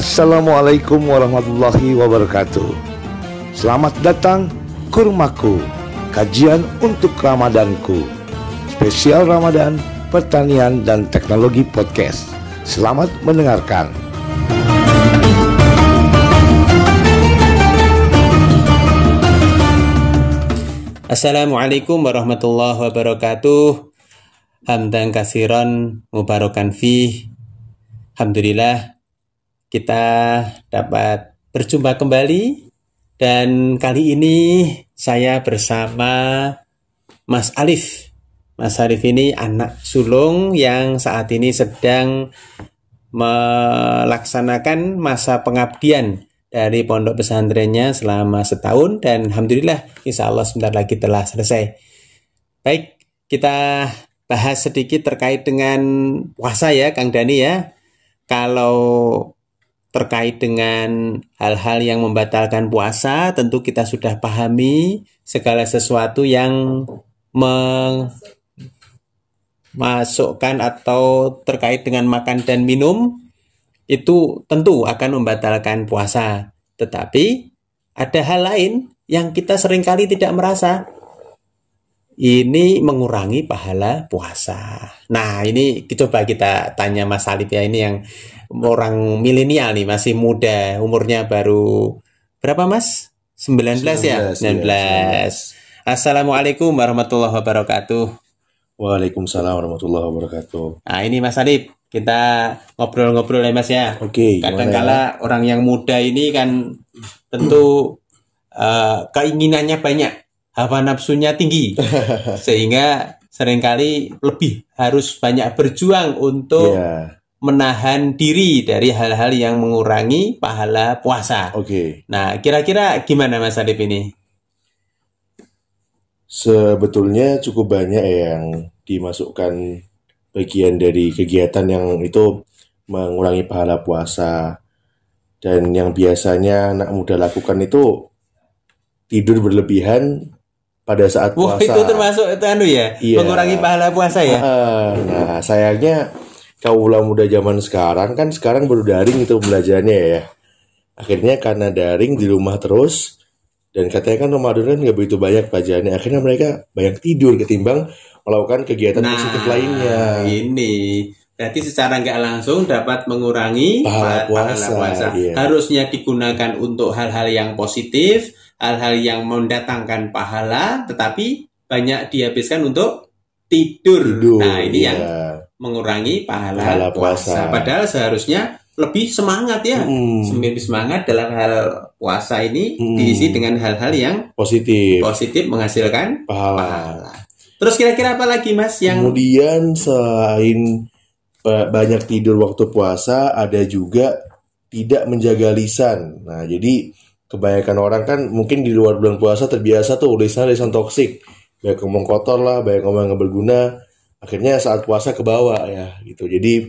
Assalamualaikum warahmatullahi wabarakatuh. Selamat datang Kurmaku, kajian untuk Ramadanku. Spesial Ramadan, pertanian dan teknologi podcast. Selamat mendengarkan. Assalamualaikum warahmatullahi wabarakatuh. Hamdan kasiron mubarakan fi. Alhamdulillah kita dapat berjumpa kembali dan kali ini saya bersama Mas Alif. Mas Alif ini anak sulung yang saat ini sedang melaksanakan masa pengabdian dari pondok pesantrennya selama setahun dan alhamdulillah insya Allah sebentar lagi telah selesai. Baik, kita bahas sedikit terkait dengan puasa ya Kang Dani ya. Kalau terkait dengan hal-hal yang membatalkan puasa, tentu kita sudah pahami segala sesuatu yang memasukkan atau terkait dengan makan dan minum itu tentu akan membatalkan puasa. Tetapi ada hal lain yang kita sering kali tidak merasa. Ini mengurangi pahala puasa. Nah, ini coba kita tanya Mas Alif ya ini yang orang milenial nih masih muda, umurnya baru berapa Mas? 19, 19 ya? 19. Ya, Assalamualaikum warahmatullahi wabarakatuh. Waalaikumsalam warahmatullahi wabarakatuh. Nah, ini Mas Alif, kita ngobrol-ngobrol ya Mas ya. Oke. Okay, Kadang-kala ya? orang yang muda ini kan tentu uh, keinginannya banyak, hawa nafsunya tinggi. Sehingga sering kali lebih harus banyak berjuang untuk yeah menahan diri dari hal-hal yang mengurangi pahala puasa. Oke. Okay. Nah, kira-kira gimana Mas Adip ini? Sebetulnya cukup banyak yang dimasukkan bagian dari kegiatan yang itu mengurangi pahala puasa. Dan yang biasanya anak muda lakukan itu tidur berlebihan pada saat puasa. Wah, itu termasuk itu anu ya, iya. mengurangi pahala puasa ya. Nah, sayangnya kaula muda zaman sekarang kan sekarang baru daring itu belajarnya ya. Akhirnya karena daring di rumah terus dan katanya kan Ramadan kan nggak begitu banyak pelajarannya. Akhirnya mereka banyak tidur ketimbang melakukan kegiatan nah, positif lainnya. Ini berarti secara nggak langsung dapat mengurangi pahala puasa. Pahala puasa. Iya. Harusnya digunakan untuk hal-hal yang positif, hal-hal yang mendatangkan pahala, tetapi banyak dihabiskan untuk tidur. tidur nah ini iya. yang mengurangi pahala, pahala puasa. puasa. Padahal seharusnya lebih semangat ya, hmm. lebih semangat dalam hal puasa ini hmm. diisi dengan hal-hal yang positif, positif menghasilkan pahala. pahala. Terus kira-kira apa lagi mas yang kemudian selain banyak tidur waktu puasa, ada juga tidak menjaga lisan. Nah jadi kebanyakan orang kan mungkin di luar bulan puasa terbiasa tuh lisan lisan toksik, banyak ngomong kotor lah, banyak ngomong yang berguna. Akhirnya saat puasa ke bawah ya gitu. Jadi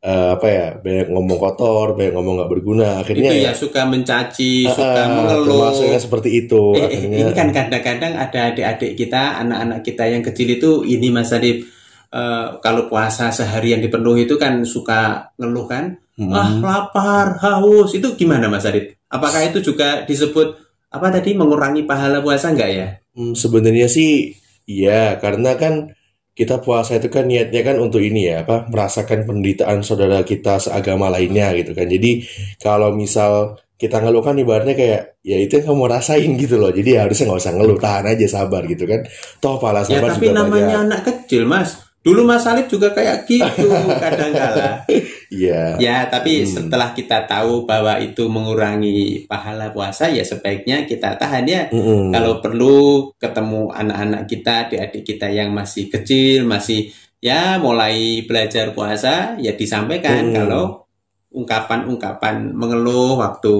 uh, apa ya banyak ngomong kotor banyak ngomong nggak berguna. Akhirnya itu ya, ya suka mencaci uh, suka mengeluh. maksudnya seperti itu. Eh, akhirnya, ini kan kadang-kadang ada adik-adik kita anak-anak kita yang kecil itu ini mas Adib uh, kalau puasa seharian dipenuhi itu kan suka ngeluh kan? Hmm. ah lapar haus. Itu gimana mas Adib apakah itu juga disebut apa tadi mengurangi pahala puasa enggak ya? Hmm, sebenarnya sih iya karena kan kita puasa itu kan niatnya kan untuk ini ya apa merasakan penderitaan saudara kita seagama lainnya gitu kan. Jadi kalau misal kita ngeluh kan ibaratnya kayak ya itu yang kamu rasain gitu loh. Jadi harusnya nggak usah ngeluh tahan aja sabar gitu kan. Toh pahala ya, sabar ya, tapi juga namanya banyak. anak kecil mas. Dulu Mas Salib juga kayak gitu kadang kala. Iya. Ya, tapi hmm. setelah kita tahu bahwa itu mengurangi pahala puasa ya sebaiknya kita tahan ya. Hmm. Kalau perlu ketemu anak-anak kita, adik-adik kita yang masih kecil, masih ya mulai belajar puasa ya disampaikan hmm. kalau ungkapan-ungkapan mengeluh waktu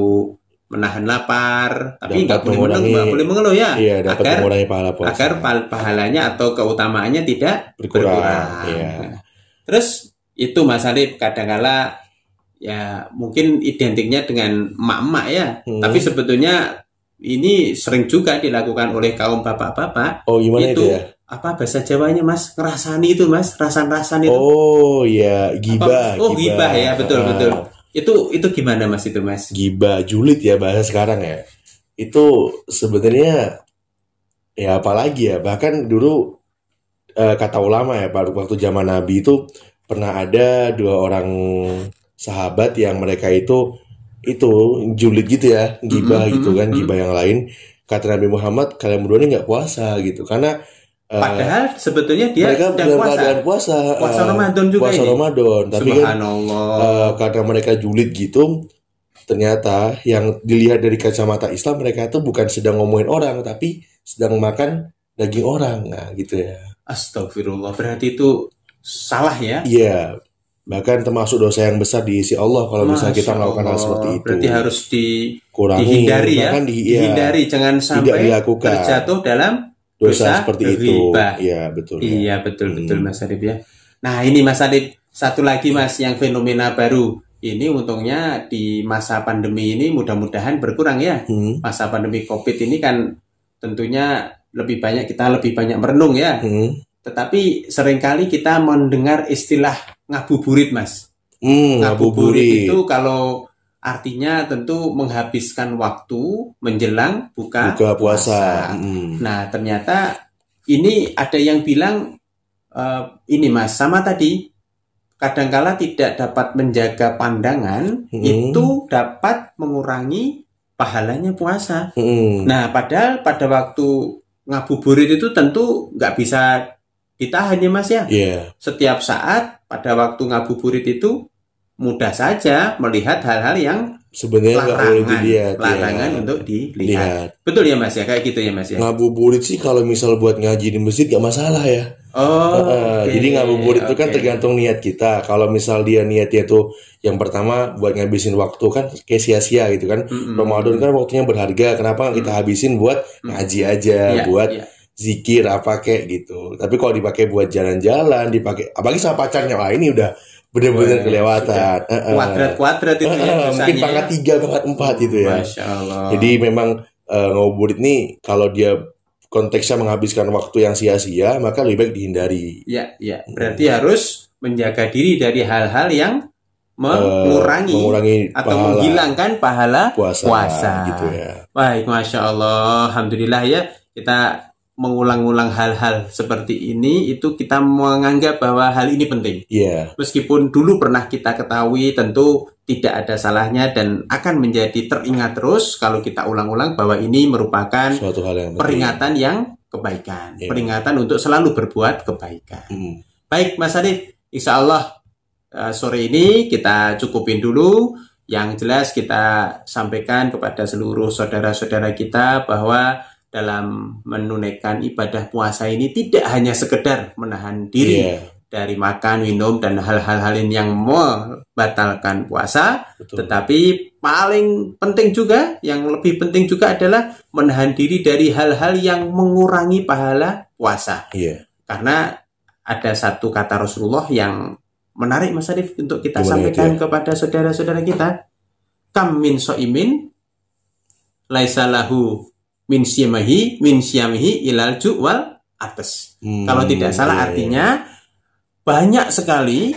menahan lapar, tapi nggak boleh mengeluh, nggak boleh mengeluh ya, iya, dapat agar mengurangi pahala puasa. agar pahalanya atau keutamaannya tidak berkurang. berkurang. Iya. Terus itu Mas Alif kadangkala ya mungkin identiknya dengan emak-emak ya, hmm. tapi sebetulnya ini sering juga dilakukan oleh kaum bapak-bapak. Oh gimana itu, itu ya? apa bahasa Jawanya Mas ngerasani itu Mas rasan-rasan itu oh iya gibah oh gibah, gibah ya betul ah. betul Itu itu gimana Mas itu Mas? Giba julid ya bahasa sekarang ya. Itu sebenarnya ya apalagi ya bahkan dulu eh, kata ulama ya pada waktu zaman Nabi itu pernah ada dua orang sahabat yang mereka itu itu julid gitu ya gibah Mm-mm, gitu kan gibah yang lain kata Nabi Muhammad kalian berdua ini nggak puasa gitu karena eh, Padahal sebetulnya dia mereka dalam puasa. keadaan puasa Puasa eh, Ramadan juga puasa ini. Ramadan tapi kan eh, karena mereka julid gitu ternyata yang dilihat dari kacamata Islam mereka itu bukan sedang ngomongin orang tapi sedang makan daging orang nah gitu ya Astagfirullah. Berarti itu salah ya? iya bahkan termasuk dosa yang besar di isi Allah kalau misalnya kita Masya melakukan hal seperti itu Berarti harus di, kurangi dihindari ya. bahkan di, iya, Dihindari jangan sampai dilakukan. terjatuh dalam dosa, dosa seperti itu riba. iya betul ya. Iya betul betul Hmm. Mas Arif ya. Nah ini Mas Arif satu lagi Mas yang fenomena baru. Ini untungnya di masa pandemi ini mudah-mudahan berkurang ya. Hmm, Masa pandemi COVID ini kan tentunya lebih banyak kita lebih banyak merenung ya. hmm, Tetapi sering kali kita mendengar istilah ngabuburit Mas. hmm, Ngabuburit itu kalau artinya tentu menghabiskan waktu menjelang buka, buka puasa Hmm. Nah, ternyata ini ada yang bilang eh, ini Mas, sama tadi kadangkala tidak dapat menjaga pandangan Hmm. itu dapat mengurangi pahalanya puasa. Hmm. Nah, padahal pada waktu ngabuburit itu tentu nggak bisa ditahan ya Mas ya. Iya, Setiap saat pada waktu ngabuburit itu mudah saja melihat hal-hal yang sebenarnya nggak boleh larangan, dilihat ya. larangan untuk dilihat. lihat Betul ya Mas ya, kayak gitu ya Mas ya. ngabuburit sih kalau misal buat ngaji di masjid gak masalah ya Oh, Heeh, oke, jadi ngabuburit itu kan tergantung niat kita kalau misal dia niatnya tuh yang pertama buat ngabisin waktu kan kayak sia-sia gitu kan Mm-mm. Ramadan kan waktunya berharga kenapa nggak kita habisin buat Mm. ngaji aja Iya, buat iya. Zikir apa kayak gitu tapi kalau dipakai buat jalan-jalan dipakai apalagi sama pacarnya wah ini udah bener-bener kelewatan Heeh. kuadrat-kuadrat itu ya Heeh, mungkin dosanya pangkat ya. tiga pangkat empat gitu ya Masya Allah. Jadi memang eh, ngabuburit nih kalau dia konteksnya menghabiskan waktu yang sia-sia, maka lebih baik dihindari. ya, ya. Berarti harus menjaga diri dari hal-hal yang mengurangi mengurangi atau pahala menghilangkan pahala puasa, puasa. gitu ya. Baik, masya Allah, alhamdulillah ya kita mengulang-ulang hal-hal seperti ini itu kita menganggap bahwa hal ini penting. Iya, Meskipun dulu pernah kita ketahui tentu tidak ada salahnya dan akan menjadi teringat terus kalau kita ulang-ulang bahwa ini merupakan suatu hal yang penting. peringatan yang kebaikan, Iya. peringatan untuk selalu berbuat kebaikan. Hmm. Baik, Mas Arif, insya Allah eh, sore ini kita cukupin dulu. Yang jelas kita sampaikan kepada seluruh saudara-saudara kita bahwa dalam menunaikan ibadah puasa ini tidak hanya sekedar menahan diri Iya, dari makan, minum, dan hal-hal lain yang membatalkan puasa, betul. tetapi paling penting juga, yang lebih penting juga adalah menahan diri dari hal-hal yang mengurangi pahala puasa. Iya, Karena ada satu kata Rasulullah yang menarik Mas Arif untuk kita Gimana sampaikan itu ya? kepada saudara-saudara kita. Kam min so'imin laisa lahu min siyamihi min siyamihi ilal ju' wal atas. Hmm, Kalau tidak salah iya, iya. artinya banyak sekali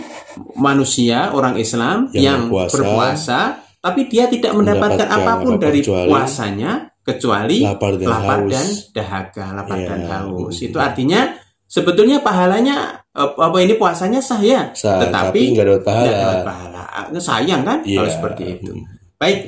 manusia orang Islam Yang yang, berpuasa, berpuasa tapi dia tidak mendapatkan, mendapatkan apa pun dari kecuali puasanya kecuali lapar dan lapar haus. dan dahaga, lapar Iya. dan haus. Itu artinya sebetulnya pahalanya apa ini puasanya sah ya, Sah, tetapi tapi nggak dapat pahala. tidak dapat pahala. Nah, Sayang kan Iya. kalau seperti itu. Hmm. Baik,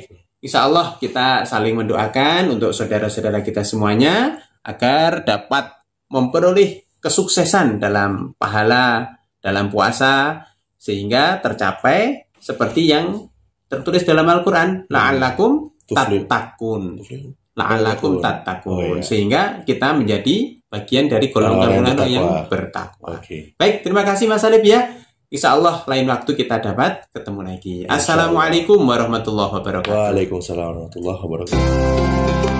insya Allah kita saling mendoakan untuk saudara-saudara kita semuanya agar dapat memperoleh kesuksesan dalam pahala dalam puasa sehingga tercapai seperti yang tertulis dalam Al-Qur'an la'allakum tattaqun la'allakum Tattaqun. tattaqun Oh, iya. sehingga kita menjadi bagian dari golongan Orang-orang golongan yang bertakwa. Baik, terima kasih Mas Alif ya. Insya Allah lain waktu kita dapat ketemu lagi. Assalamualaikum warahmatullahi wabarakatuh. Waalaikumsalam warahmatullahi wabarakatuh.